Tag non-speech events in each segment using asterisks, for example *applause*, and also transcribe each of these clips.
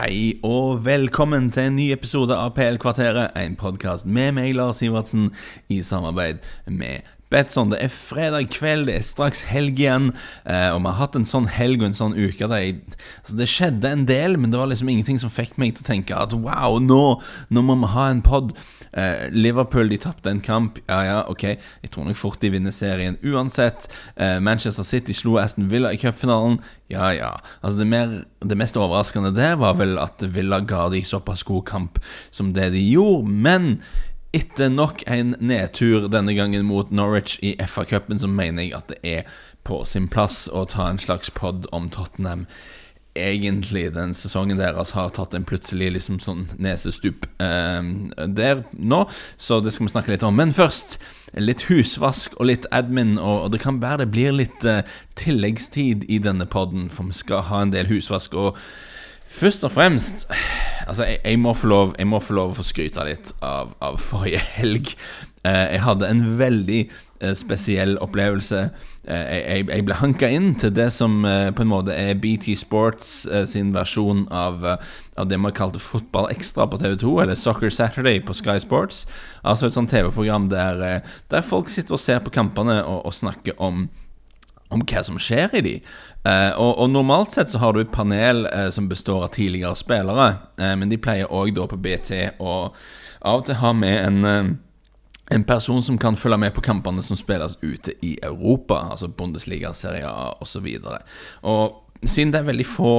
Hei og velkommen til en ny episode av PL-kvarteret, en podkast med meg, Lars Sivertsen, i samarbeid med Betson. Det er fredag kveld, det er straks helg igjen, eh, og vi har hatt en sånn helg og en sånn uke der jeg, altså Det skjedde en del, men det var liksom ingenting som fikk meg til å tenke at wow, nå, nå må vi ha en pod. Eh, Liverpool de tapte en kamp, ja ja, ok, jeg tror nok fort de vinner serien uansett. Eh, Manchester City slo Aston Villa i cupfinalen. Ja, ja. Altså det, mer, det, mest overraskende der var vel at Villa ga de såpass god kamp som det de gjorde. Men etter nok en nedtur denne gangen mot Norwich i FA-cupen, så mener jeg at det er på sin plass å ta en slags pod om Tottenham. Egentlig den sesongen deres har tatt en plutselig liksom sånn nesestup eh, der nå, så det skal vi snakke litt om. Men først litt husvask og litt admin, og, og det kan være det blir litt eh, tilleggstid i denne poden, for vi skal ha en del husvask. Og først og fremst Altså, jeg, jeg, må, få lov, jeg må få lov å få skryte litt av, av forrige helg. Eh, jeg hadde en veldig eh, spesiell opplevelse. Jeg, jeg, ble hanka inn til det som på en måte er BT Sports sin versjon av, av det man kalte Fotball Ekstra på TV2, eller Soccer Saturday på Sky Sports. Altså et sånt TV-program der, der, folk sitter og ser på kampene og, og snakker om om hva som skjer i de. Eh, og, og, Normalt sett så har du et panel eh, som består av tidligere spillere, eh, men de pleier òg på BT å av og til ha med en en person som kan følge med på kampene som spilles ute i Europa, altså Bundesliga, Serie A osv. Og, så og siden det er veldig få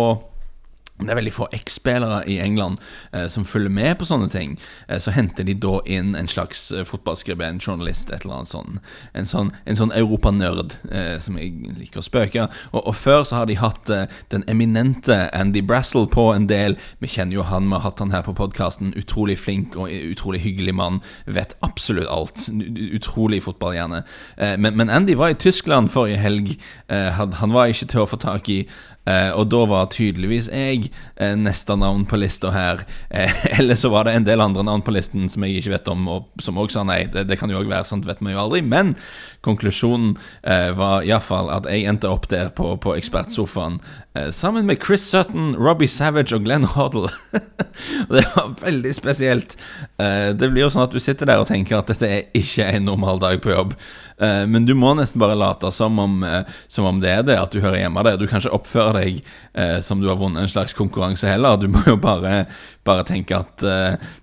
det er veldig få X-spillere i England eh, som følger med på sånne ting. Eh, så henter de da inn en slags eh, fotballskribent, journalist, et eller annet sånn. En sånn, en sånn europanerd eh, som jeg liker å spøke. Og, og, før så har de hatt eh, den eminente Andy Brassel på en del. Vi kjenner jo han, vi har hatt han her på podkasten. Utrolig flink og utrolig hyggelig mann. Vet absolutt alt. Utrolig fotballhjerne. Eh, men, men, Andy var i Tyskland forrige helg. Han, han var ikke til å få tak i. Eh, og da var tydeligvis jeg eh, neste navn på lista her. Eh, *laughs* eller så var det en del andre navn på listen som jeg ikke vet om, og som òg sa nei. Det, det kan jo òg være, sånt vet vi jo aldri. Men konklusjonen eh, var iallfall at jeg endte opp der på, på ekspertsofaen eh, sammen med Chris Sutton, Robbie Savage og Glenn Hoddle. *laughs* det var veldig spesielt. Eh, det blir jo sånn at du sitter der og tenker at dette er ikke en normal dag på jobb. Eh, men du må nesten bare late som om, eh, som om, det er det, at du hører hjemme der. Du kan ikke oppføre deg eh, som du har vunnet en slags konkurranse heller. Du må jo bare, bare tenke at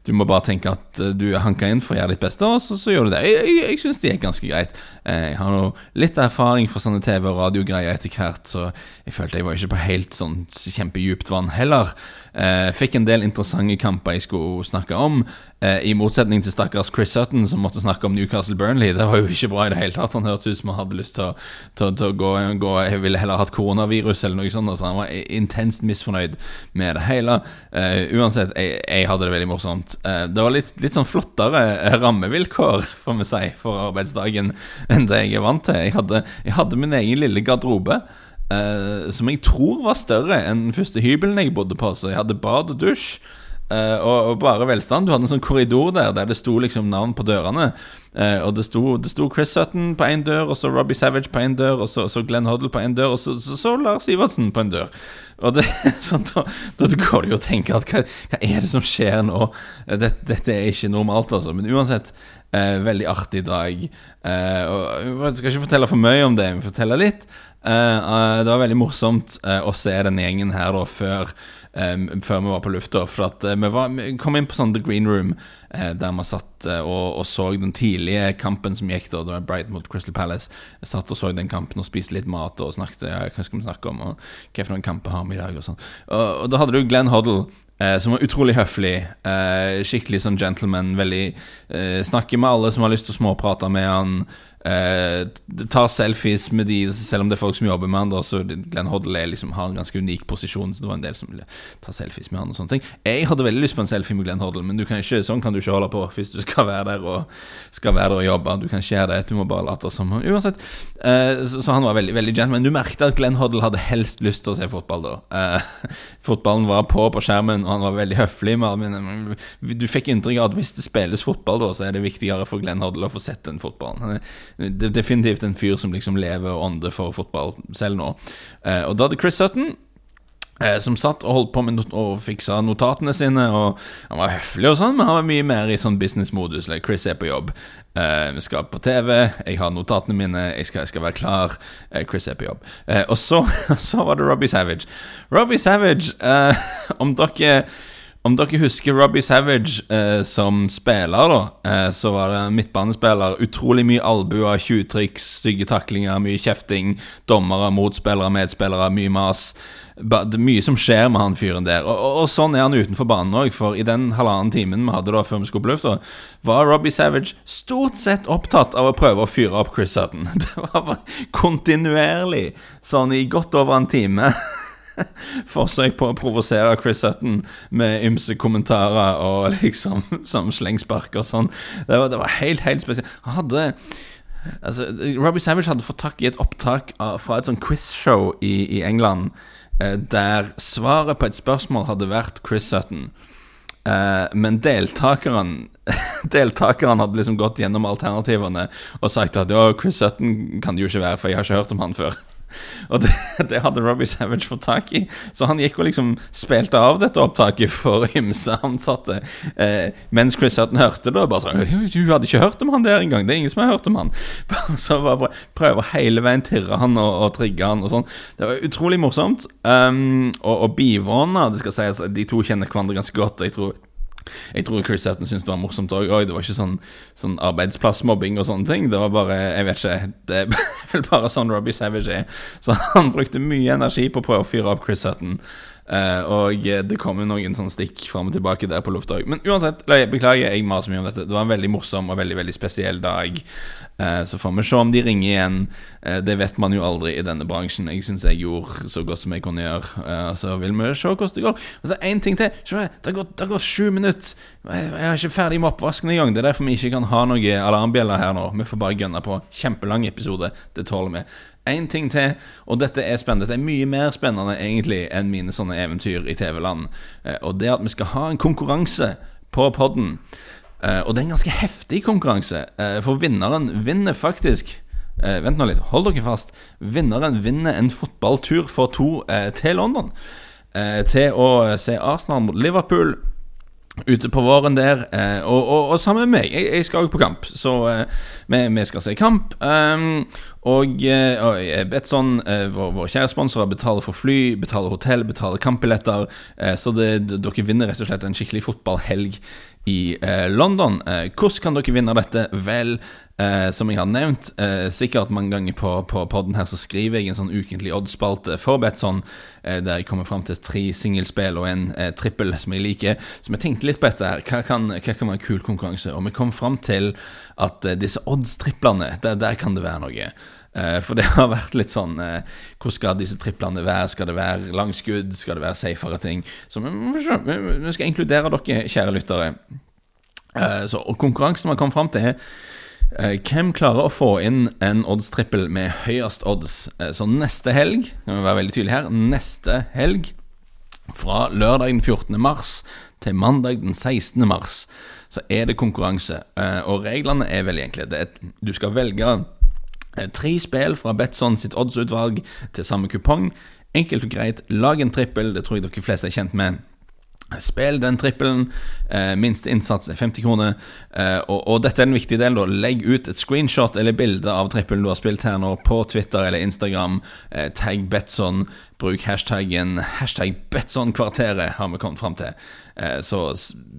Du må bare tenke at du er hanka inn for å gjøre ditt beste, og så, så gjør du det. Jeg, jeg, jeg syns det gikk ganske greit. Jeg har nå litt erfaring fra sånne TV- og radiogreier etter hvert, så jeg følte jeg var ikke på helt sånn kjempedypt vann heller. Eh, fikk en del interessante kamper jeg skulle snakke om. Eh, I motsetning til stakkars Chris Sutton, som måtte snakke om Newcastle Burnley. Det var jo ikke bra i det hele tatt. Han hørtes ut som han hadde lyst til å, til, til å gå, gå, Jeg ville heller hatt koronavirus eller noe sånt. så han var intenst misfornøyd med det hele. Eh, jeg, jeg, hadde det veldig morsomt. Eh, det var litt, litt, sånn flottere rammevilkår, får vi si, for arbeidsdagen enn det jeg er vant til. Jeg hadde, jeg hadde min egen lille garderobe. Uh, som jeg tror var større enn den første hybelen jeg bodde på. Så jeg hadde bad og dusj. Uh, og, og, bare velstand. Du hadde en sånn korridor der der det sto liksom navn på dørene. Uh, og det sto, det sto, Chris Sutton på én dør, og så Robbie Savage på én dør, og så, så Glenn Hoddle på én dør, og så, så, Lars Iversen på en dør. Og det, *laughs* sånn, da, da, går det jo å tenke at hva, hva, er det som skjer nå? Dette, dette er ikke normalt, altså. Men uansett, uh, veldig artig dag. og Jeg skal ikke fortelle for mye om det, men fortelle litt. Eh, det var veldig morsomt uh, å se denne gjengen her da før, um, før vi var på lufta. For at vi, var, vi, kom inn på sånn The Green Room, der vi satt og, og, så den tidlige kampen som gikk da. Det var Bright mot Crystal Palace. Jeg satt og så den kampen og spiste litt mat og snakket ja, hva skal vi snakke om, og hva for noen kamper har vi i dag. Og, sånn og, og da hadde du Glenn Hoddle. Eh, som var utrolig høflig. Eh, skikkelig sånn gentleman. Veldig eh, Snakker med alle som har lyst til å småprate med han. Uh, tar selfies med de, selv om det er folk som jobber med han. Da, så Glenn Hoddle liksom, har en ganske unik posisjon, så det var en del som ville ta selfies med han. og sånne ting Jeg hadde veldig lyst på en selfie med Glenn Hoddle, men kan ikke, sånn kan du ikke holde på hvis du skal være der og, skal være der og jobbe. Du kan ikke gjøre det, du må bare late som Uansett. Eh, så, så, han var veldig veldig gentleman. Du merket at Glenn Hoddle hadde helst lyst til å se fotball da. Eh, *laughs* fotballen var på på skjermen, og han var veldig høflig alle Du fikk inntrykk av at hvis det spilles fotball, da, så er det viktigere for Glenn Hoddle å få sett den fotballen definitivt en fyr som liksom lever og ånder for fotball selv nå. Eh, og da hadde Chris Sutton Eh, som satt og holdt på med not og fiksa notatene sine. Og Han var høflig, og sånn men han var mye mer i sånn businessmodus. Like Chris er på jobb. Uh, vi skal på TV, jeg har notatene mine, jeg skal, jeg skal være klar. Uh, Chris er på jobb. Uh, og så, *laughs* så, var det Robbie Savage. Robbie Savage, *laughs* om dere om dere husker Robbie Savage eh, som spiller, da, eh, så var det midtbanespiller. Utrolig mye albuer, tjuvtriks, stygge taklinger, mye kjefting. Dommere, motspillere, medspillere, mye mas mye som skjer med han fyren der. Og, og, og sånn er han utenfor banen òg, for i den halvannen timen vi hadde da før vi skulle på lufta, var Robbie Savage stort sett opptatt av å prøve å fyre opp Chris Sutton. *laughs* Det var bare kontinuerlig, sånn i godt over en time. *laughs* *laughs* Forsøk på å provosere Chris Sutton med ymse kommentarer og *laughs* liksom som slengspark og sånn. Det var, det var helt, helt spesielt. Han hadde Altså, Robbie Savage hadde fått tak i et opptak fra et sånn quizshow i, i England Eh, der svaret på et spørsmål hadde vært Chris Sutton. Uh, men deltakeren *laughs* Deltakeren hadde liksom gått gjennom alternativene og sagt at ja, Chris Sutton kan det jo ikke være, for jeg har ikke hørt om han før. *laughs* Og det, det, hadde Robbie Savage fått tak i. Så han gikk og liksom spilte av dette opptaket for *laughs* ymse ansatte. Eh, mens Chris Hutton hørte det, og bare sånn 'Du hadde ikke hørt om han der engang.' Det er ingen som har hørt om han. *laughs* Så bare prøver hele veien tirre han og, og trigge han og sånn. Det var utrolig morsomt. Um, og, og bivåna, det skal sies, de to kjenner hverandre ganske godt. Og jeg tror jeg tror Chris Hatton syntes det var morsomt òg. Det var ikke sånn, sånn arbeidsplassmobbing og sånne ting. Det var bare Jeg vet ikke. Det er *laughs* vel bare sånn Robbie Savage er. Så han brukte mye energi på å prøve å fyre opp Chris Hutton. Uh, og det kom jo noen sånn stikk fram og tilbake der på lufta òg. Men uansett, beklager, jeg maser mye om dette. Det var en veldig morsom og veldig veldig spesiell dag. Uh, så får vi se om de ringer igjen. Uh, det vet man jo aldri i denne bransjen. Jeg syns jeg gjorde så godt som jeg kunne gjøre. så vil vi se hvordan det går. Og så én ting til. Se, det har gått, det sju minutter. Jeg, jeg er ikke ferdig med oppvasken engang. Det er derfor vi ikke kan ha noen alarmbjeller her nå. Vi får bare gønne på. Kjempelang episode. Det tåler vi én ting til, og dette er spennende. Det er mye mer spennende egentlig enn mine sånne eventyr i TV-land. Eh, og det at vi skal ha en konkurranse på podden. Eh, og det er en ganske heftig konkurranse, eh, for vinneren vinner faktisk Vent nå litt, hold dere fast. Vinneren vinner en fotballtur for to til London. til å se Arsenal mot Liverpool ute på våren der. Eh, og, og, og, sammen med meg. Jeg, jeg skal òg på kamp, så eh, vi, vi, skal se kamp. Um, og, eh, og Betson, eh, vår, vår kjære sponsor, betaler for fly, betaler hotell, betaler kampbilletter. Så det, dere vinner rett og slett en skikkelig fotballhelg i London. Hvordan kan dere vinne dette? Vel, eh, som jeg har nevnt eh, sikkert mange ganger på, på podden her, så skriver jeg en sånn ukentlig oddspalte for Betson, eh, der jeg kommer fram til tre singelspill og en eh, trippel som jeg liker. Så vi tenkte litt på dette her. Hva kan, hva kan være en kul konkurranse? Og vi kom fram til at disse oddstriplene, der, der kan det være noe. Eh, for det *laughs* har vært litt sånn eh, Hvor skal disse triplene være? Skal det være langskudd? Skal det være safere ting? Så vi skal inkludere dere, kjære lyttere. Eh, så konkurransen man kom fram til, er hvem klarer å få inn en odds-trippel med høyest odds? Så neste helg, kan vi være veldig tydelig her, neste helg, fra lørdag den 14. mars til mandag den 16. mars, så er det konkurranse. Og reglene er veldig enkle. Er, du skal velge Eh, tre spill fra Betson sitt oddsutvalg til samme kupong. Enkelt og greit, lag en trippel, det tror jeg dere fleste er kjent med. Spill den trippelen. Eh, minste innsats er 50 kroner. Eh, og, og, dette er en viktig del. da Legg ut et screenshot eller bilde av trippelen du har spilt her nå, på Twitter eller Instagram. Eh, tagg Betson. Bruk hashtaggen hashtag Betson-kvarteret, har vi kommet fram til. Eh, så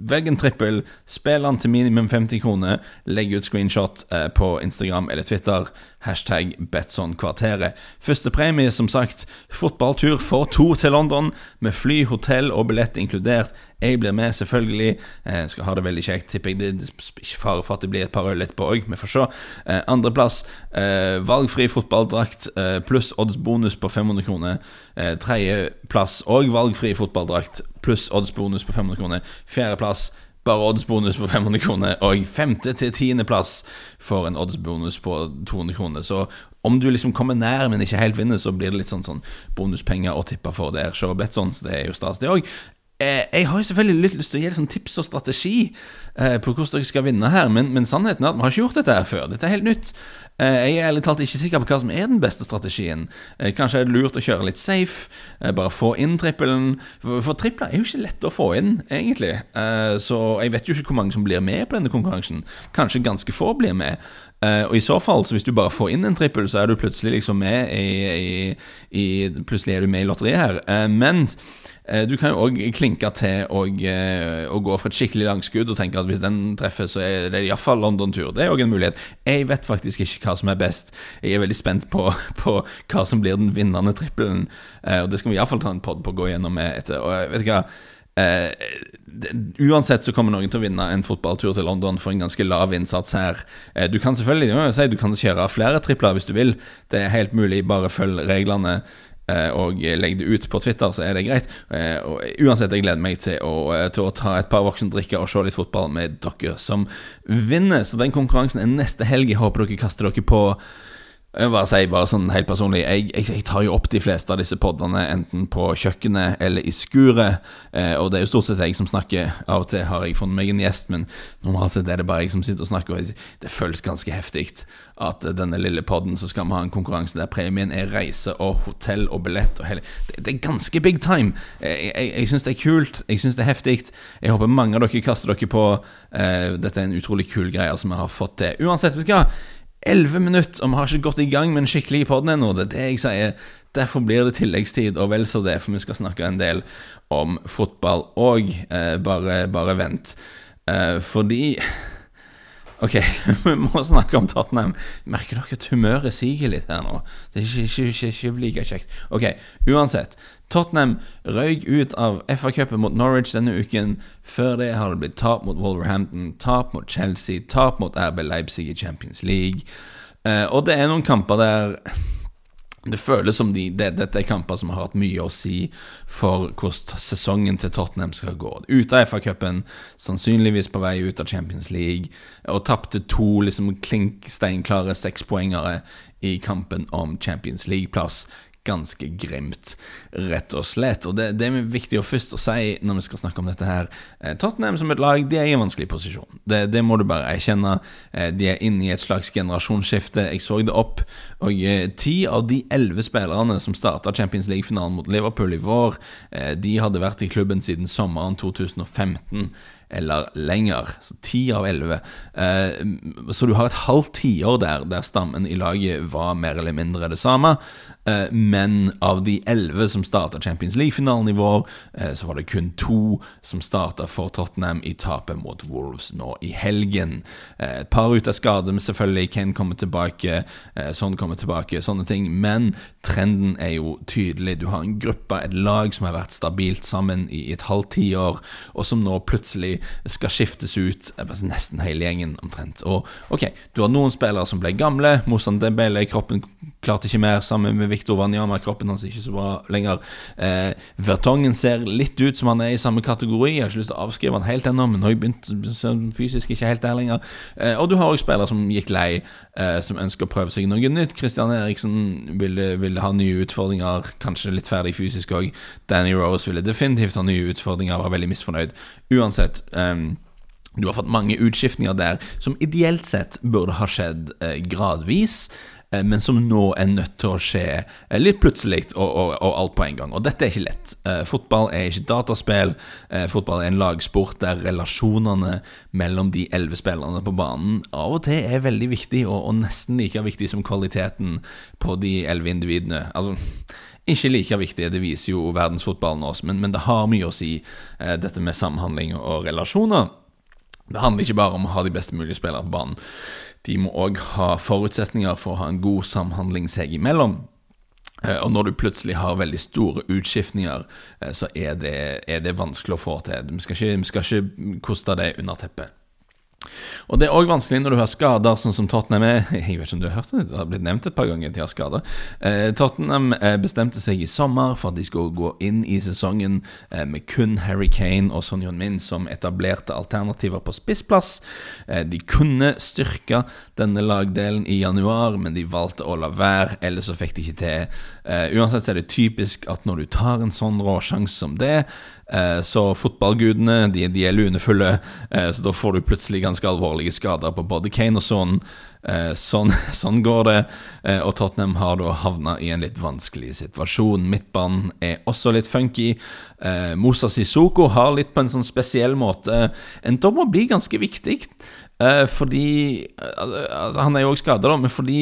velg en trippel, spill den til minimum 50 kroner, legg ut screenshot eh, på Instagram eller Twitter. Hashtag BetsonKvarteret. Første premie, som sagt, fotballtur for to til London, med fly, hotell og billett inkludert. Jeg blir med, selvfølgelig. Eh, skal ha det veldig kjekt. Tipper jeg det er ikke fare for at det blir et par øl etterpå òg, vi får se. Eh, Andreplass, eh, valgfri fotballdrakt eh, pluss oddsbonus på 500 kroner. Eh, Tredjeplass òg valgfri fotballdrakt pluss oddsbonus på 500 kroner. Fjerdeplass bare oddsbonus på 500 kroner. Og femte til tiendeplass får en oddsbonus på 200 kroner. Så om du liksom kommer nær, men ikke helt vinner, så blir det litt sånn, sånn bonuspenger å tippe for der. Så Betson, det er jo stas, det òg. Eh, jeg har jo selvfølgelig litt lyst til å gi sånn tips og strategi eh, på hvordan dere skal vinne her, men, men, sannheten er at vi har ikke gjort dette her før. Dette er helt nytt. Eh, jeg er ærlig talt ikke sikker på hva som er den beste strategien. Kanskje er det lurt å kjøre litt safe, bare få inn trippelen. For, tripler er jo ikke lett å få inn, egentlig. Så jeg vet jo ikke hvor mange som blir med på denne konkurransen. Kanskje ganske få blir med. og i så fall, så hvis du bare får inn en trippel, så er du plutselig liksom med i, i, i Plutselig er du med i lotteriet her. men du kan jo òg klinke til eh, og, gå for et skikkelig langskudd og tenke at hvis den treffer, så er det iallfall London-tur. Det er òg en mulighet. Jeg vet faktisk ikke hva som er best. Jeg er veldig spent på, *laughs* på hva som blir den vinnende trippelen. Eh, og det skal vi iallfall ta en pod på å gå gjennom etter. Og jeg vet ikke hva uansett så kommer noen til å vinne en fotballtur til London for en ganske lav innsats her. Du kan selvfølgelig du kan kjøre flere tripler hvis du vil. Det er helt mulig, bare følg reglene. Eh, og legge det ut på Twitter, så er det greit. Eh, og uansett, jeg gleder meg til å, eh, til å ta et par voksendrikker og se litt fotball med dere som vinner. Så den konkurransen er neste helg. Jeg håper dere kaster dere på. Jeg bare sier bare sånn helt personlig jeg, jeg, jeg, tar jo opp de fleste av disse podene enten på kjøkkenet eller i skuret. Eh, og det er jo stort sett jeg som snakker. Av og til har jeg funnet meg en gjest, men normalt sett er det bare jeg som sitter og snakker. Og det føles ganske heftig at denne lille podden så skal vi ha en konkurranse der premien er reise og hotell og billett og hele Det, det er ganske big time. Jeg, jeg, jeg syns det er kult. Jeg syns det er heftig. Jeg håper mange av dere kaster dere på. Eh, dette er en utrolig kul greie som vi har fått til. Uansett, vet du hva. Elleve minutter, og vi har ikke gått i gang med en skikkelig podd ennå. Det er det jeg sier. Derfor blir det tilleggstid, og vel så det, for vi skal snakke en del om fotball òg. Eh, bare, bare, vent. Eh, fordi *laughs* Ok, *laughs* vi må snakke om Tottenham. Merker dere at humøret siger litt her nå? Det er ikke, ikke, ikke, ikke like kjekt. Ok, uansett. Tottenham røyk ut av FA-cupen mot Norwich denne uken. Før det har det blitt tap mot Wolverhampton, tap mot Chelsea, tap mot RB Leipzig i Champions League. Uh, og det er noen kamper der det føles som de, det, dette er kamper som har hatt mye å si for hvordan sesongen til Tottenham skal gå. Ute av FA-cupen, sannsynligvis på vei ut av Champions League, og tapte to liksom klink sekspoengere i kampen om Champions League-plass ganske grimt, rett og slett. Og det, det, er viktig å først å si når vi skal snakke om dette her. Eh, Tottenham som et lag de er i en vanskelig posisjon. Det, det må du bare erkjenne. Eh, de er inne i et slags generasjonsskifte. Jeg så det opp. Og eh, ti av de elleve spillerne som starta Champions League-finalen mot Liverpool i vår, de hadde vært i klubben siden sommeren 2015 eller lenger. Så ti av elleve. Eh, så du har et halvt tiår der der stammen i laget var mer eller mindre det samme. Eh, men av de elleve som starta Champions League-finalen i vår, eh, så var det kun to som starta for Tottenham i tapet mot Wolves nå i helgen. Et par ut av skade, men selvfølgelig Kane kommer tilbake, sånn kommer tilbake, sånne ting. Men trenden er jo tydelig. Du har en gruppe, et lag som har vært stabilt sammen i et halvt tiår, og som nå plutselig skal skiftes ut nesten hele gjengen, omtrent. Og ok, du har noen spillere som ble gamle. Moussane Dembele, kroppen klarte ikke mer, sammen med Viktor Wanyama. Kroppen hans er ikke så bra lenger. Eh, Vertongen ser litt ut som han er i samme kategori. Jeg har ikke lyst til å avskrive han helt ennå, men nå har jeg begynt fysisk ikke helt der lenger. Eh, og du har òg spillere som gikk lei, eh, som ønsker å prøve seg noe nytt. Christian Eriksen ville, ville ha nye utfordringer, kanskje litt ferdig fysisk òg. Danny Rose ville definitivt ha nye utfordringer, var veldig misfornøyd. Uansett. Eh, du har fått mange utskiftninger der som ideelt sett burde ha skjedd eh, gradvis, men som nå er nødt til å skje eh, litt plutselig og, og, og, alt på en gang. Og dette er ikke lett. Eh, fotball er ikke dataspill. Eh, fotball er en lagsport der relasjonene mellom de elleve spillerne på banen av og til er veldig viktig, og, og nesten like viktig som kvaliteten på de elleve individene. Altså ikke like viktig, det viser jo verdensfotballen oss, men, men det har mye å si, eh, dette med samhandling og relasjoner. Det handler ikke bare om å ha de best mulige spillere på banen. De må òg ha forutsetninger for å ha en god samhandling seg imellom. Eh, og når du plutselig har veldig store utskiftninger, eh, så er det, er det vanskelig å få til. Vi skal ikke, ikke koste det under teppet. Og Det er òg vanskelig når du har skader, sånn som Tottenham er. *laughs* Jeg vet ikke om du har hørt det, det har blitt nevnt et par ganger at de har skader. Eh, Tottenham eh, bestemte seg i sommer for at de skulle gå inn i sesongen eh, med kun Harry Kane og Son Min som etablerte alternativer på spissplass. Eh, de kunne styrke denne lagdelen i januar, men de valgte å la være, ellers så fikk de ikke til. Eh, uansett så er det typisk at når du tar en sånn råsjanse som det, Eh, så fotballgudene de, de er lunefulle, så da får du plutselig ganske alvorlige skader på både Kane og sånn. Sånn, sånn går det, og Tottenham har da havna i en litt vanskelig situasjon. Midtbanen er også litt funky. Mosa Sissoko har litt på en sånn spesiell måte endt opp med å bli ganske viktig. Fordi altså, Han er jo òg skada, men fordi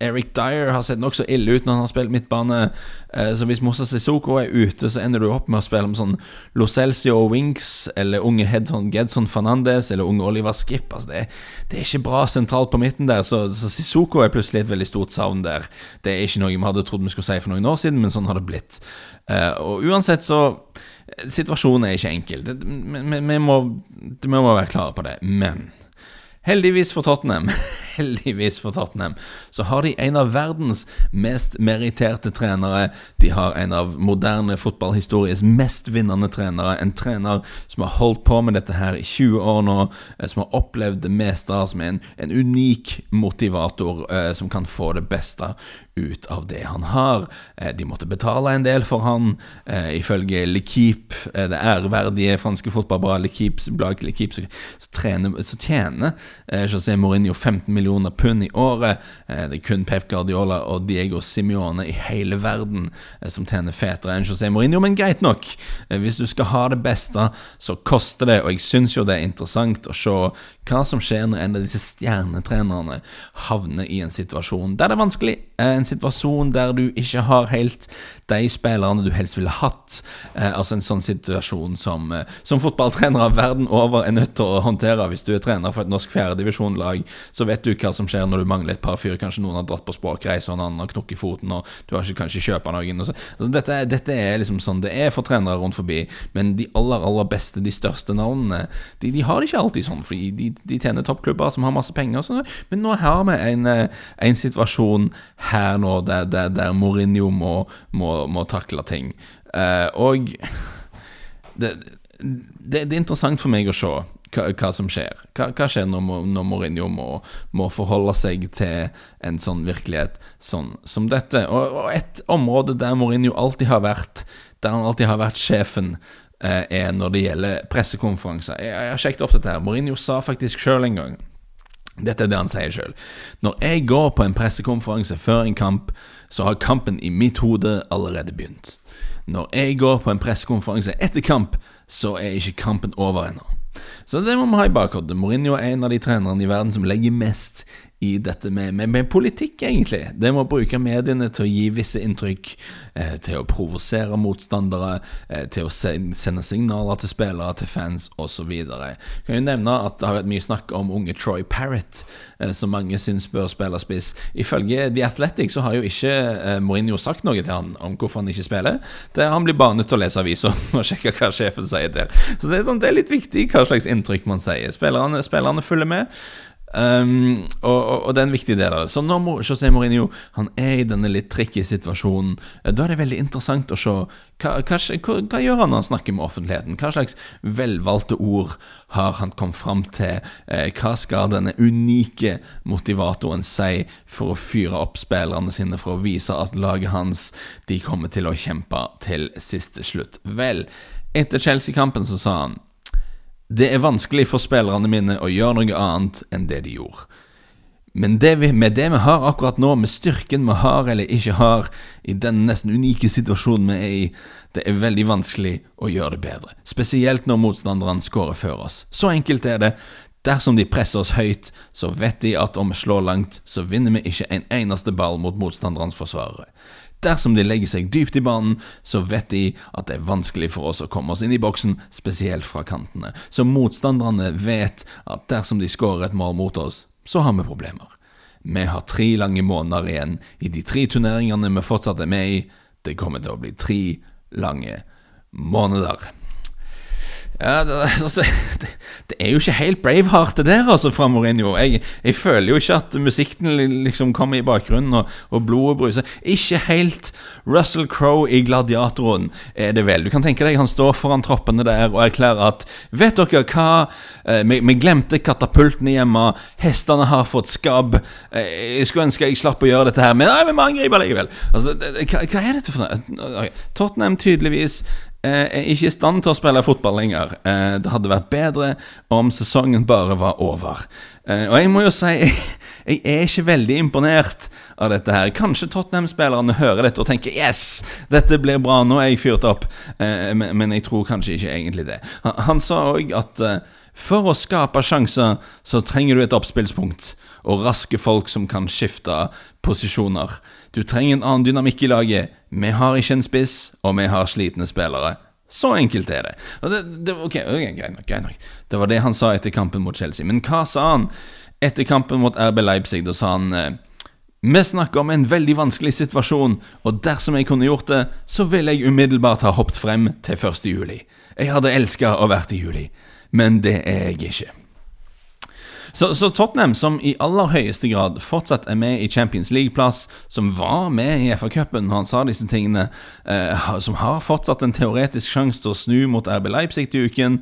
Eric Dyer har sett nokså ille ut når han har spilt midtbane. Eh, så hvis Mossa Sissoko er ute, så ender du opp med å spille med sånn Lo Winks eller unge Hedson Gedson Fernandes eller unge Oliver Skip. Altså det, det, er ikke bra sentralt på midten der, så, så Sissoko er plutselig et veldig stort savn der. Det er ikke noe vi hadde trodd vi skulle si for noen år siden, men sånn har det blitt. Eh, og uansett så Situasjonen er ikke enkel. Vi må, vi må være klare på det. Men heldigvis for Tottenham *laughs* heldigvis for Tottenham, så har de en av verdens mest meritterte trenere. De har en av moderne fotballhistories mest vinnende trenere. En trener som har holdt på med dette her i 20 år nå, eh, som har opplevd det meste, som er en, en unik motivator eh, som kan få det beste ut av det han har. Eh, de måtte betale en del for han, eh, ifølge eh, det ærverdige franske fotballbladet L'Equipe, så, så, så tjener José Mourinho 15 millioner millioner pund i året. Eh, det er kun Pep Guardiola og Diego Simione i hele verden eh, som tjener fetere enn José Mourinho, men greit nok. Eh, hvis du skal ha det beste, så koster det, og jeg syns jo det er interessant å se hva som skjer når en av disse stjernetrenerne havner i en situasjon der det er vanskelig. En situasjon der du ikke har helt de spillerne du helst ville hatt. Altså en sånn situasjon som, som fotballtrenere verden over er nødt til å håndtere. Hvis du er trener for et norsk fjerdedivisjonslag, så vet du hva som skjer når du mangler et par fyr. Kanskje noen har dratt på språkreise, og en annen har knukket foten, og du har ikke kanskje kjøpt noen. Så, altså, dette, dette, er liksom sånn det er for trenere rundt forbi. Men de aller, aller beste, de største navnene, de, de har det ikke alltid sånn. Fordi de, de tjener toppklubber som har masse penger. Så, men nå har vi en, eh, en situasjon her nå der, der, der Mourinho må, må, må, takle ting. Uh, og det, det, det er interessant for meg å se hva, hva som skjer. Hva, hva skjer når, når Mourinho må, må, forholde seg til en sånn virkelighet sånn som dette? Og, og, et område der Mourinho alltid har vært Der han alltid har vært sjefen, eh, er når det gjelder pressekonferanser. Jeg, jeg har sjekket opp dette. her Mourinho sa faktisk sjøl en gang dette er det han sier sjøl. Når jeg går på en pressekonferanse før en kamp, så har kampen i mitt hode allerede begynt. Når jeg går på en pressekonferanse etter kamp, så er ikke kampen over ennå. Så det må vi ha i bakhodet. Mourinho er en av de trenerne i verden som legger mest i dette med, med, med, politikk, egentlig. Det med å bruke mediene til å gi visse inntrykk, eh, til å provosere motstandere, eh, til å sende signaler til spillere, til fans osv. Kan jo nevne at det har vært mye snakk om unge Troy Parrott, eh, som mange syns bør spille spiss. Ifølge The Athletic så har jo ikke eh, Mourinho sagt noe til han om hvorfor han ikke spiller. Det, han blir bare nødt til å lese aviser *laughs* og sjekke hva sjefen sier til. Så det er, sånn, det er litt viktig hva slags inntrykk man sier. Spillerne, spillerne følger med. Um, og, og, og, det er en viktig del av det. Så når José Mourinho han er i denne litt tricky situasjonen, eh, da er det veldig interessant å se hva, hva, hva, gjør han når han snakker med offentligheten. Hva slags velvalgte ord har han kommet fram til? Eh, hva skal denne unike motivatoren si for å fyre opp spillerne sine, for å vise at laget hans de kommer til å kjempe til siste slutt? Vel, etter Chelsea-kampen så sa han det er vanskelig for spillerne mine å gjøre noe annet enn det de gjorde. Men det vi, med det vi har akkurat nå, med styrken vi har eller ikke har, i den nesten unike situasjonen vi er i, det er veldig vanskelig å gjøre det bedre. Spesielt når motstanderne skårer før oss. Så enkelt er det. Dersom de presser oss høyt, så vet de at om vi slår langt, så vinner vi ikke en eneste ball mot motstanderens forsvarere. Dersom de legger seg dypt i banen, så vet de at det er vanskelig for oss å komme oss inn i boksen, spesielt fra kantene. Så motstanderne vet at dersom de skårer et mål mot oss, så har vi problemer. Vi har tre lange måneder igjen i de tre turneringene vi fortsatt er med i. Det kommer til å bli tre lange måneder. Ja, det, *laughs* altså, det, det, er jo ikke helt Braveheart det der, altså, fra Mourinho. Jeg, jeg, føler jo ikke at musikken liksom kommer i bakgrunnen, og, og blodet bruser. Ikke helt Russell Crowe i Gladiatoren er det vel. Du kan tenke deg han står foran troppene der og erklærer at Vet dere hva? Eh, vi, vi, glemte katapultene hjemme. Hestene har fått skabb. Eh, jeg skulle ønske jeg slapp å gjøre dette her, men nei, vi må angripe likevel. Altså, hva, hva, er dette for noe? Tottenham tydeligvis er ikke i stand til å spille fotball lenger. Eh, det hadde vært bedre om sesongen bare var over. Eh, og jeg må jo si *laughs* jeg er ikke veldig imponert av dette her. Kanskje Tottenham-spillerne hører dette og tenker 'yes, dette blir bra', nå er jeg fyrt opp. Men jeg tror kanskje ikke egentlig det. Han sa òg at for å skape sjanser, så trenger du et oppspillspunkt og raske folk som kan skifte posisjoner. Du trenger en annen dynamikk i laget. Vi har ikke en spiss, og vi har slitne spillere. Så enkelt er det. det, det ok, okay greit nok, greit nok. Det var det han sa etter kampen mot Chelsea. Men hva sa han etter kampen mot RB Leipzig? Da sa han eh, vi snakker om en veldig vanskelig situasjon, og dersom jeg kunne gjort det, så ville jeg umiddelbart ha hoppet frem til 1. juli. Jeg hadde elska å vært i juli, men det er jeg ikke. Så, så, Tottenham, som i aller høyeste grad fortsatt er med i Champions League-plass, som var med i FA-cupen når han sa disse tingene, eh, som har fortsatt en teoretisk sjanse til å snu mot RB Leipzig til uken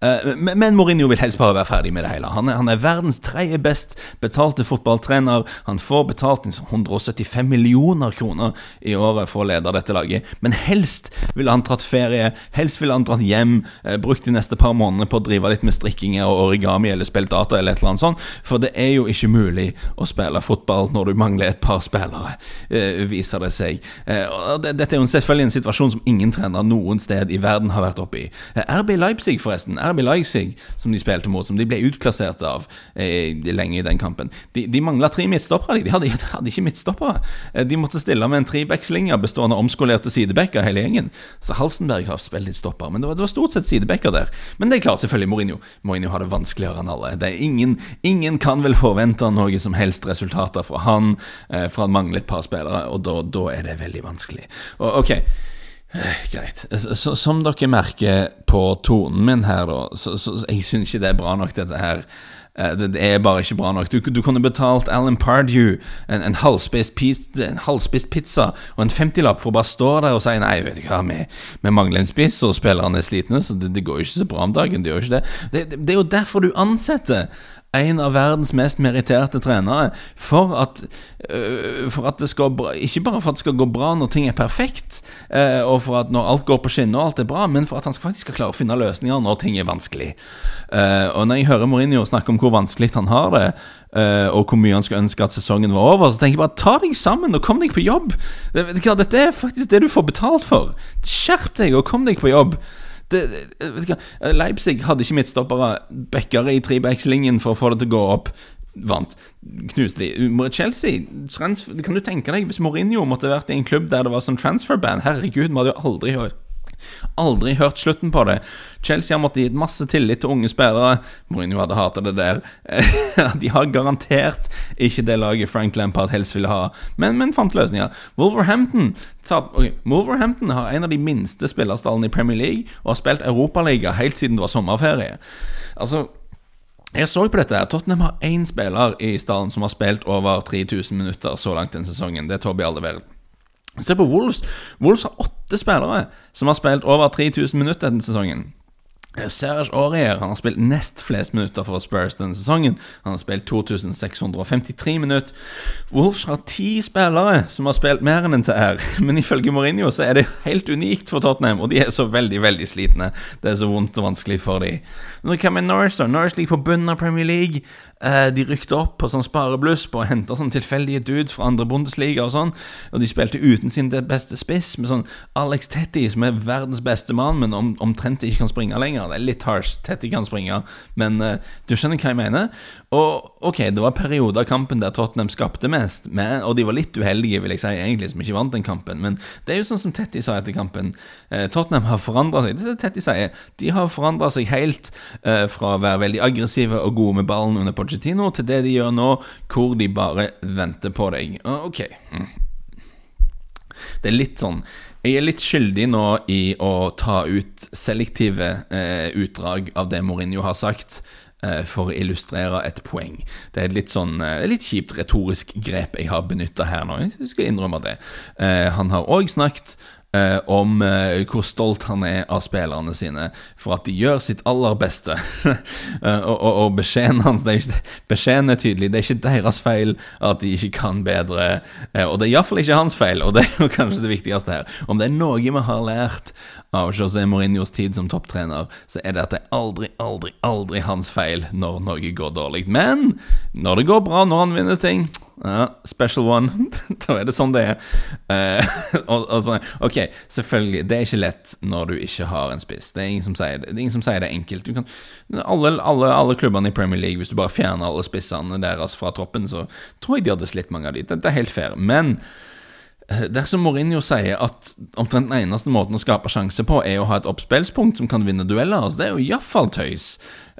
Eh, men Mourinho vil helst bare være ferdig med det hele. Han er, han er verdens tredje best betalte fotballtrener. Han får betalt 175 millioner kroner i året for å lede dette laget. Men helst ville han tatt ferie, helst ville han dratt hjem, eh, brukt de neste par månedene på å drive litt med strikkinger og origami eller spilt data eller et eller annet sånt. For det er jo ikke mulig å spille fotball når du mangler et par spillere, eh, viser det seg. Dette er jo selvfølgelig en situasjon som ingen trener noen sted i verden har vært oppe i. RB Leipzig, forresten. RB Leipzig, som de spilte mot, som de ble utklassert av eh, lenge i den kampen. De, de mangla tre midtstoppere. De hadde, hadde ikke midtstoppere. Eh, de måtte stille med en trebackslinje bestående av omskolerte sidebacker, hele gjengen. Så Halsenberg har spilt litt stopper, men det var, det var stort sett sidebacker der. Men det er klart, selvfølgelig, Mourinho. Mourinho har det vanskeligere enn alle. Det er ingen, ingen kan vel forvente noe som helst resultater fra han, eh, for han mangler et par spillere, og da, da er det veldig vanskelig. Og, ok greit. Så, som dere merker på tonen min her, da, så, så jeg syns ikke det er bra nok, dette her. Eh, det, det er bare ikke bra nok. Du, du kunne betalt Alan Pardew en, en halvspist pizza og en 50-lapp for å bare stå der og si nei, vet du hva, vi, vi mangler en spiss, og spillerne er slitne, så det, det, går jo ikke så bra om dagen. Det gjør ikke det. Det, det er jo derfor du ansetter en av verdens mest meritterte trenere. For at, uh, for at, det skal Ikke bare for at det skal gå bra når ting er perfekt, uh, og for at når alt går på skinner og alt er bra, men for at han faktisk skal klare å finne løsninger når ting er vanskelig. Uh, og når jeg hører Mourinho snakke om hvor vanskelig han har det, og hvor mye han skulle ønske at sesongen var over, så tenker jeg bare ta deg sammen og kom deg på jobb. Dette er faktisk det du får betalt for. Skjerp deg og kom deg på jobb det, det, Leipzig hadde ikke midtstoppere, backere i trebackslinjen for å få det til å gå opp. Vant. Knuste de. Chelsea transfer, Kan du tenke deg hvis Mourinho måtte vært i en klubb der det var sånn transferband? Herregud, vi hadde jo aldri hørt Aldri hørt slutten på det. Chelsea har måttet gitt masse tillit til unge spillere. Mourinho hadde hata det der. *laughs* De har garantert ikke det laget Frank Lampard helst ville ha, men, men fant løsninger. Wolverhampton okay. Wolverhampton har en av de minste spillerstallene i Premier League og har spilt Europaliga helt siden det var sommerferie. Altså jeg så på dette. her Tottenham har én spiller i stallen som har spilt over 3000 minutter så langt den sesongen. Det er Toby Alderweireld. Se på Wolves. Wolves har åtte spillere som har spilt over 3000 minutter denne sesongen. Eh, Serge Aurier han har spilt nest flest minutter for Spurs denne sesongen. Han har spilt 2653 minutter. Wolves har ti spillere som har spilt mer enn NTR, *laughs* men ifølge Mourinho så er det helt unikt for Tottenham, og de er så veldig veldig slitne. Det er så vondt og vanskelig for dem. Hva med Norwich, da? Norwich ligger på bunnen av Premier League. Eh, de rykte opp på sånn sparebluss på å hente sånn tilfeldige dudes fra andre Bundesliga og sånn, og de spilte uten sin beste spiss, med sånn Alex Tetti, som er verdens beste mann, men om, omtrent ikke kan springe lenger. Det er litt harsh. Tetti kan springe, men uh, du skjønner hva jeg mener. Og ok, det var perioder av kampen der Tottenham skapte mest, men, og de var litt uheldige, vil jeg si, egentlig, som ikke vant den kampen, men det er jo sånn som Tetti sa etter kampen. Uh, Tottenham har forandra seg. Det er det Tetti sier. De har forandra seg helt uh, fra å være veldig aggressive og gode med ballen under Pochettino til det de gjør nå, hvor de bare venter på deg. Ok. Mm. Det er litt sånn Jeg er litt skyldig nå i å ta ut selektive eh, utdrag av det Mourinho har sagt. eh, For å illustrere et poeng. Det er et litt sånn eh, litt kjipt retorisk grep jeg har benytta her nå. Jeg skal innrømme det. Eh, Han har òg snakket eh, om eh, hvor stolt han er av spillerne sine for at de gjør sitt aller beste. *laughs* Eh, og, og, og beskjeden hans er ikke, Beskjeden er tydelig. Det er ikke deres feil at de ikke kan bedre. Eh, og det er iallfall ikke hans feil, og det er jo kanskje det viktigste her. Om det er noe vi har lært av José Mourinhos tid som topptrener, så er det at det er aldri, aldri, aldri hans feil når noe går dårlig. Men når det går bra, når han vinner ting ja, special one. *laughs* da er det sånn det er. Eh, *laughs* og, og sånn, ok, selvfølgelig, det er ikke lett når du ikke har en spiss. Det er ingen som sier det, det, som sier det enkelt. Kan, alle, alle, alle klubbene i Premier League, hvis du bare fjerner alle spissene deres fra troppen, så tror jeg de hadde slitt mange av de. Det, det er helt fair. Men eh, dersom Mourinho sier at omtrent den eneste måten å skape sjanse på, er å ha et oppspillspunkt som kan vinne dueller, altså det er jo iallfall tøys.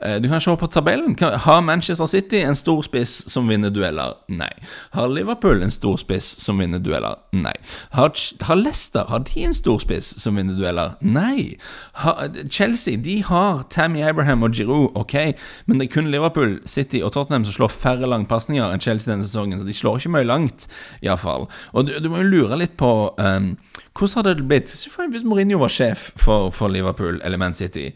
Eh, Du kan se på tabellen. Har Manchester City en stor spiss som vinner dueller? Nei. Har Liverpool en stor spiss som vinner dueller? Nei. Har, har Leicester har de en stor spiss som vinner dueller? Nei. Har, Chelsea de har Tammy Abraham og Giroud, ok, men det er kun Liverpool, City og Tottenham som slår færre langpasninger enn Chelsea denne sesongen, så de slår ikke mye langt, iallfall. Og du, du må jo lure litt på um, hvordan hadde det blitt hvis Mourinho var sjef for, for Liverpool eller Man City?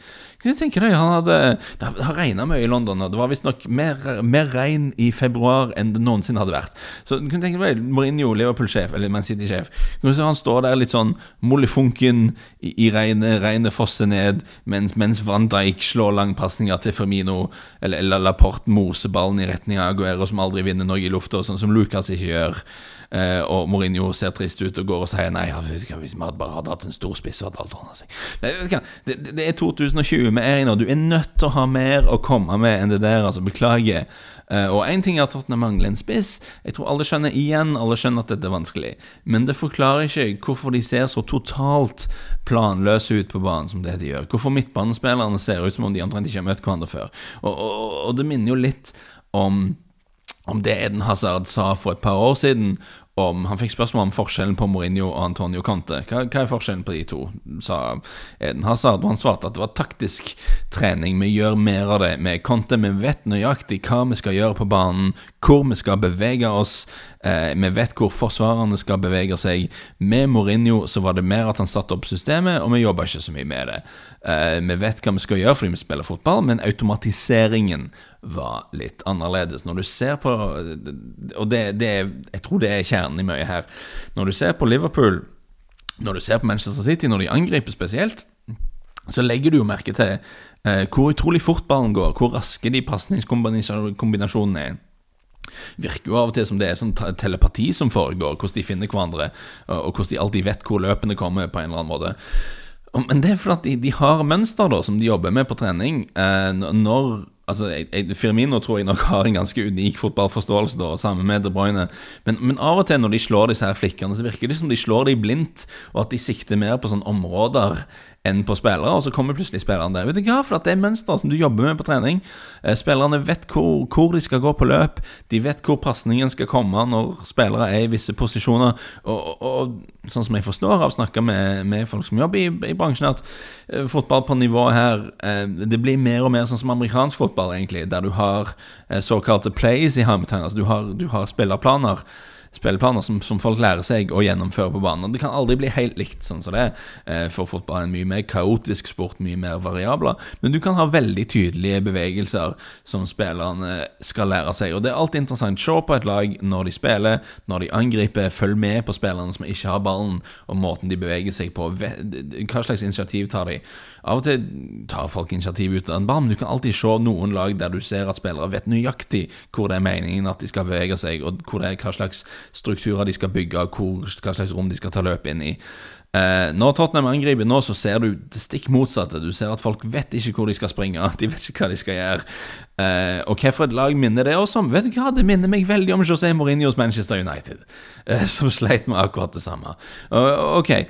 Kan du tenke deg, han hadde Det har- regna mye i London, og det var visstnok mer, mer regn i februar enn det noensinne hadde vært. Så du tenke deg Mourinho, Liverpool-sjef, eller Man City-sjef. Kan du se Han står der litt sånn mollifunken i, i regnet, regnet fosser ned, mens, mens Van Dijk slår langpasninger til Firmino, eller, eller Laporte moser ballen i retning av Aguero, som aldri vinner noe i lufta, sånn som Lucas ikke gjør. Eh, og Mourinho ser trist ut og går og sier nei, Jeg hva, hvis vi bare hadde hatt en stor spiss, hadde alt ordna seg. Det- det er 2020 vi er i nå. Du er nødt til å ha mer å komme med enn det der. altså Beklager. Eh, og én ting er at Tottenham mangler en spiss. Jeg tror alle skjønner igjen Alle skjønner at dette er vanskelig. Men det forklarer ikke hvorfor de ser så totalt planløse ut på banen som det de gjør. Hvorfor midtbanespillerne ser ut som om de omtrent ikke har møtt hverandre før. Og, og, og det minner jo litt om om det Eden Hazard sa for et par år siden om, Han fikk spørsmål om forskjellen på Mourinho og Antonio Conte. Hva, hva er forskjellen på de to? sa Eden Hazard. Og han svarte at det var taktisk trening. Vi gjør mer av det med Conte. Vi vet nøyaktig hva vi skal gjøre på banen, hvor vi skal bevege oss. Eh, vi vet hvor forsvarerne skal bevege seg. Med Mourinho så var det mer at han satte opp systemet, og vi jobba ikke så mye med det. Eh, vi vet hva vi skal gjøre fordi vi spiller fotball, men automatiseringen var litt annerledes. Når du ser på Og det, det jeg tror det er kjernen i mye her. Når du ser på Liverpool, når du ser på Manchester City, når de angriper spesielt, så legger du jo merke til eh, hvor utrolig fort ballen går, hvor raske de pasningskombinasjonene er virker jo av og til som det er sånn telepati som foregår, hvordan de finner hverandre, og hvordan de alltid vet hvor løpene kommer, på en eller annen måte. Men det er fordi de, de har mønster da, som de jobber med på trening. Eh, når Altså, Firmino tror jeg nok *laughs* har en ganske unik fotballforståelse, da, sammen med De Bruyne. Men, men av og til når de slår disse her flikkene, så virker det som de slår dem blindt, og at de sikter mer på sånne områder enn på spillere, og så kommer plutselig spilleren der. Vet du hva, for det er mønster som du jobber med på trening. Eh, Spillerne vet hvor, hvor de skal gå på løp, de vet hvor pasningen skal komme når spillere er i visse posisjoner, og, og, og sånn som jeg forstår av å snakke med, med folk som jobber i, i bransjen, at eh, fotball på nivået her, eh, det blir mer og mer sånn som amerikansk fotball, egentlig, der du har eh, såkalte plays i hermetegn, altså du har, du har spillerplaner, spilleplaner som, som folk lærer seg å gjennomføre på banen. Det kan aldri bli helt likt sånn som det er, eh, for fotball er en mye mer kaotisk sport, mye mer variabler. Men du kan ha veldig tydelige bevegelser som spillerne skal lære seg. Og det er alltid interessant. Se på et lag når de spiller, når de angriper. Følg med på spillerne som ikke har ballen, og måten de beveger seg på. Hva slags initiativ tar de? Av og til tar folk initiativ ut av en men du kan alltid se noen lag der du ser at spillere vet nøyaktig hvor det er meningen at de skal bevege seg, og hvor det er, hva slags strukturer de skal bygge, hvor, hva slags rom de skal ta løp inn i. Eh, når Tottenham angriper nå, så ser du det stikk motsatte. Du ser at folk vet ikke hvor de skal springe, *laughs* de vet ikke hva de skal gjøre. Eh, og hvilket lag minner det oss om? Vet du hva, Det minner meg veldig om José Mourinhos Manchester United, eh, *laughs* som sleit med akkurat det samme. Uh, ok,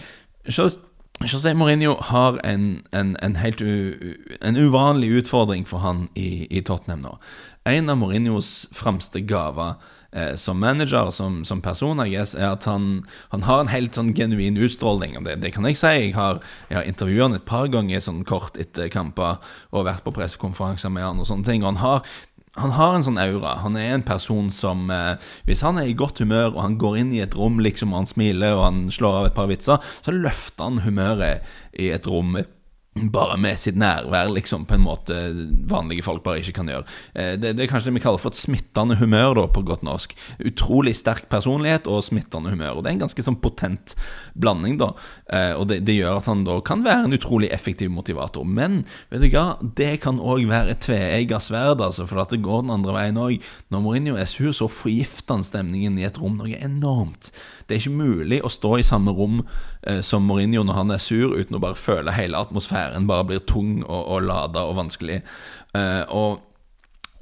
Jos- José Mourinho har en, en, en helt u, en uvanlig utfordring for han i, i Tottenham nå. En av Mourinhos fremste gaver eh, som manager, som, som person, I guess, er at han, han, har en helt sånn genuin utstråling. Det, det kan jeg si. Jeg har, har intervjuet han et par ganger sånn kort etter kamper og vært på pressekonferanser med han og sånne ting. Og han har han har en sånn aura. Han er en person som eh, Hvis han er i godt humør, og han går inn i et rom liksom, og han smiler og han slår av et par vitser, så løfter han humøret i et rom bare med sitt nærvær, liksom, på en måte vanlige folk bare ikke kan gjøre. Eh, det, det, er kanskje det vi kaller for et smittende humør, da, på godt norsk. Utrolig sterk personlighet og smittende humør. Og Det er en ganske sånn potent blanding, da. Eh, og det, det gjør at han da kan være en utrolig effektiv motivator. Men vet du hva, det kan òg være et tveegga sverd, altså, for at det går den andre veien òg. Når Mourinho er sur, så forgifter han stemningen i et rom noe enormt. Det er ikke mulig å stå i samme rom eh, som Mourinho når han er sur, uten å bare føle hele atmosfæren bare blir tung og, og lada og vanskelig. Eh, og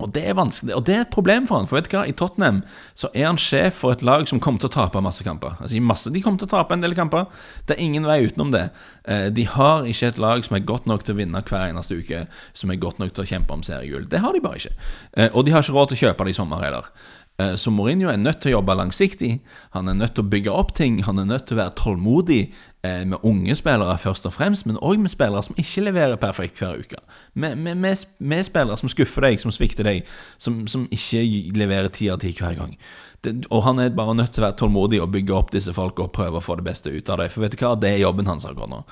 og det er vanskelig, og det er et problem for han, for vet du hva, i Tottenham så er han sjef for et lag som kommer til å tape masse kamper. Altså, masse, De kommer til å tape en del kamper. Det er ingen vei utenom det. Eh, de har ikke et lag som er godt nok til å vinne hver eneste uke, som er godt nok til å kjempe om seriegull. Det har de bare ikke. Eh, og de har ikke råd til å kjøpe det i sommer heller. Eh, så Mourinho er nødt til å jobbe langsiktig. Han er nødt til å bygge opp ting. Han er nødt til å være tålmodig eh, med unge spillere først og fremst, men òg med spillere som ikke leverer perfekt hver uke. Med, med, med, med spillere som skuffer deg, som svikter deg, som, som ikke leverer ti av ti hver gang. Det, og han er bare nødt til å være tålmodig og bygge opp disse folka og prøve å få det beste ut av det. For vet du hva, det er jobben hans akkurat nå.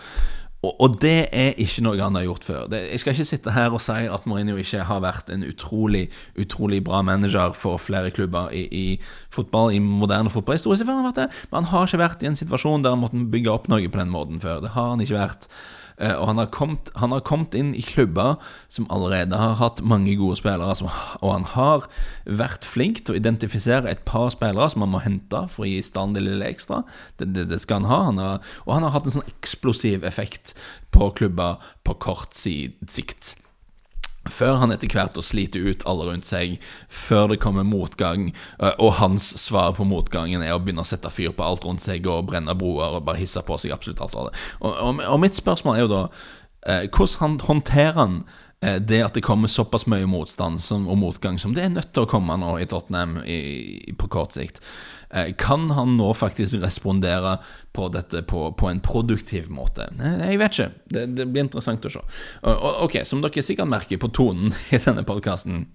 Og, og, det er ikke noe han har gjort før. Det, jeg skal ikke sitte her og si at Mourinho ikke har vært en utrolig utrolig bra manager for flere klubber i, i fotball, i moderne fotballhistorie. Men han har ikke vært i en situasjon der han måtte bygge opp noe på den måten før. Det har han ikke vært. Eh, og han har, kommet, han har, kommet, inn i klubber som allerede har hatt mange gode spillere. Og han har vært flink til å identifisere et par spillere som han må hente for å gi stand det lille ekstra. Det, det, det skal han ha. Han har, og han har hatt en sånn eksplosiv effekt på klubber på kort sikt. Før han etter hvert å slite ut alle rundt seg, før det kommer motgang, eh, og hans svar på motgangen er å begynne å sette fyr på alt rundt seg og brenne broer og bare hisse på seg absolutt alt. Og, og, og mitt spørsmål er jo da eh, hvordan håndterer han eh, det at det kommer såpass mye motstand og motgang som det er nødt til å komme nå i Tottenham på kort sikt? Eh, kan han nå faktisk respondere på dette på, på en produktiv måte? Jeg vet ikke. Det, det, blir interessant å se. Ok, Som dere sikkert merker på tonen *laughs* i denne podkasten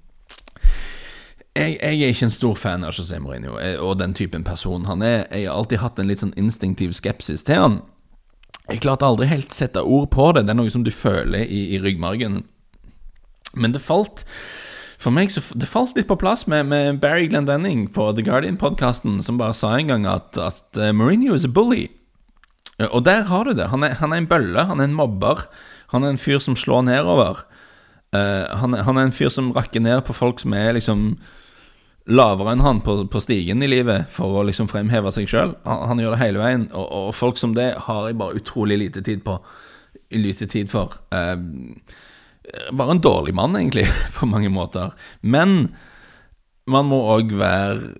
jeg, jeg, er ikke en stor fan av José Mourinho eh, og den typen person han er. Jeg har alltid hatt en litt sånn instinktiv skepsis til han. Jeg klarte aldri helt sette ord på det. Det er noe som du føler i, i ryggmargen. Men det falt for meg så Det falt litt på plass med, med Barry Glendenning på The Guardian-podkasten, som bare sa en gang at, at uh, Mourinho is a bully. Og der har du det. Han er, han er, en bølle, han er en mobber. Han er en fyr som slår nedover. Uh, han, er, han, er, en fyr som rakker ned på folk som er liksom lavere enn han på, på stigen i livet, for å liksom fremheve seg sjøl. Han, han, gjør det hele veien, og, og, folk som det har jeg bare utrolig lite tid på. Lite tid for. Uh, bare en dårlig mann, egentlig, *laughs* på mange måter. Men man må òg være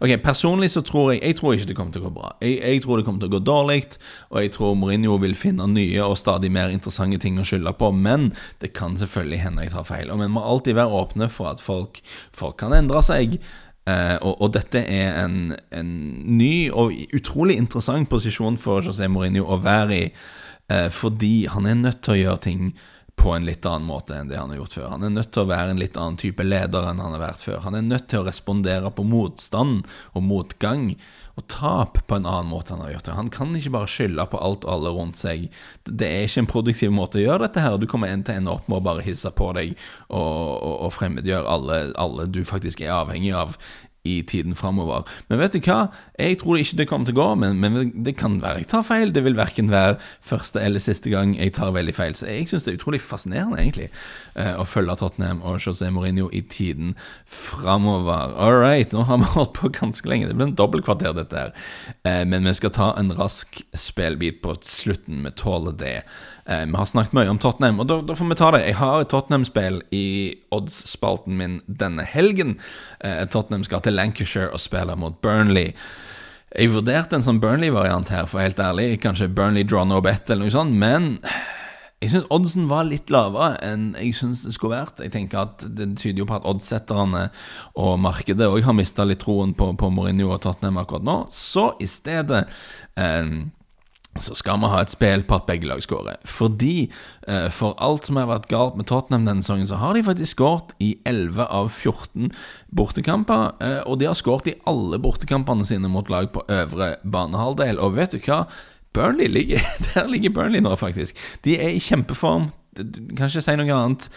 Ok, Personlig så tror jeg Jeg tror ikke det kommer til å gå bra. Jeg, jeg tror det kommer til å gå dårlig, og jeg tror Mourinho vil finne nye og stadig mer interessante ting å skylde på. Men det kan selvfølgelig hende jeg tar feil. Og vi må alltid være åpne for at folk, folk kan endre seg. Eh, og, og, dette er en, en, ny og utrolig interessant posisjon for José Mourinho å være i, eh, fordi han er nødt til å gjøre ting på en litt annen måte enn det han har gjort før. Han er nødt til å være en litt annen type leder enn han har vært før. Han er nødt til å respondere på motstand og motgang og tap på en annen måte enn han har gjort det. Han kan ikke bare skylde på alt og alle rundt seg. Det er ikke en produktiv måte å gjøre dette her. Du kommer en til ende opp med å bare hisse på deg og, og, og fremmedgjøre alle, alle du faktisk er avhengig av i tiden framover. Men vet du hva? Jeg tror ikke det kommer til å gå, men, men, det kan være jeg tar feil. Det vil verken være første eller siste gang jeg tar veldig feil. Så jeg syns det er utrolig fascinerende, egentlig, uh, å følge Tottenham og José Mourinho i tiden framover. All right, nå har vi holdt på ganske lenge. Det blir en dobbeltkvarter, dette her. Uh, men vi skal ta en rask spillbit på slutten. Vi tåler det. Uh, vi har snakket mye om Tottenham, og da, da får vi ta det. Jeg har et Tottenham-spill i odds-spalten min denne helgen. Tottenham skal til Lancashire og spiller mot Burnley. Jeg vurderte en sånn Burnley-variant her, for helt ærlig. Kanskje Burnley draw no bet eller noe sånt. Men jeg syns oddsen var litt lavere enn jeg syns det skulle vært. Jeg tenker at Det tyder jo på at oddsetterne og markedet òg har mista litt troen på, på Mourinho og Tottenham akkurat nå. Så i stedet eh, så skal vi ha et spill på at begge lag skårer. Fordi eh, for alt som har vært galt med Tottenham denne sesongen, så har de faktisk skåret i 11 av 14 bortekamper. Eh, og de har skåret i alle bortekampene sine mot lag på øvre banehalvdel. Og vet du hva? Burnley ligger *laughs* Der ligger Burnley nå, faktisk. De er i kjempeform. Kan ikke si noe annet.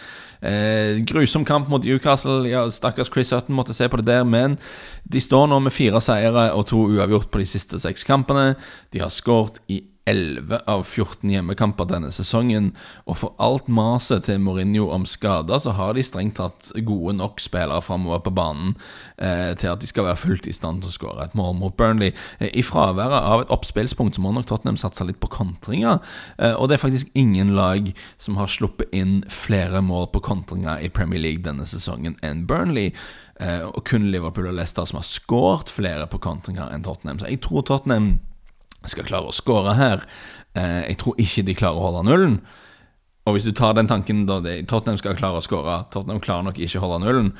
Eh, grusom kamp mot Newcastle. Ja, Stakkars Chris Hutton måtte se på det der. Men de står nå med fire seire og to uavgjort på de siste seks kampene. De har skåret i 11 av 14 hjemmekamper denne sesongen. Og for alt maset til Mourinho om skader, så har de strengt tatt gode nok spillere framover på banen eh, til at de skal være fullt i stand til å skåre et mål mot Burnley. Eh, I fraværet av et oppspillspunkt så må nok Tottenham satse litt på kontringer. Eh, og det er faktisk ingen lag som har sluppet inn flere mål på kontringer i Premier League denne sesongen enn Burnley. Eh, og kun Liverpool og Leicester som har skåret flere på kontringer enn Tottenham. Så jeg tror Tottenham skal klare å skåre her. Eh, jeg tror ikke de klarer å holde nullen. Og hvis du tar den tanken da Tottenham skal klare å skåre, Tottenham klarer nok ikke å holde nullen,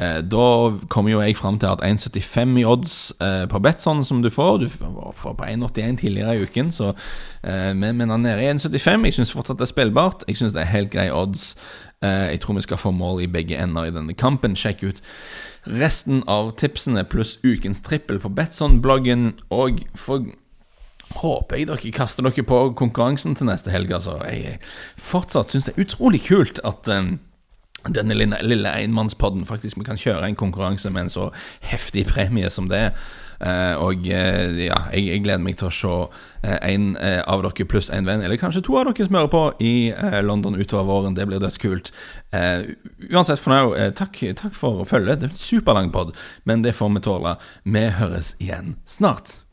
eh, da kommer jo jeg fram til at 1,75 i odds eh, på Betson som du får Du får på 1,81 tidligere i uken, så eh, men, men han er nede i 1,75. Jeg syns fortsatt det er spillbart. Jeg syns det er helt grei odds. Eh, jeg tror vi skal få mål i begge ender i denne kampen. Sjekk ut resten av tipsene pluss ukens trippel på Betson-bloggen. Og for håper jeg dere kaster dere på konkurransen til neste helg. Altså. Jeg fortsatt syns det er utrolig kult at um, denne lille, lille enmannspodden faktisk vi kan kjøre en konkurranse med en så heftig premie som det. Uh, og uh, ja, jeg, jeg, gleder meg til å se uh, en av dere pluss en venn, eller kanskje to av dere som hører på, i London utover våren. Det blir dødskult. uansett for nå, takk, takk for følget. Det er en superlang pod, men det får vi tåle. Vi høres igjen snart.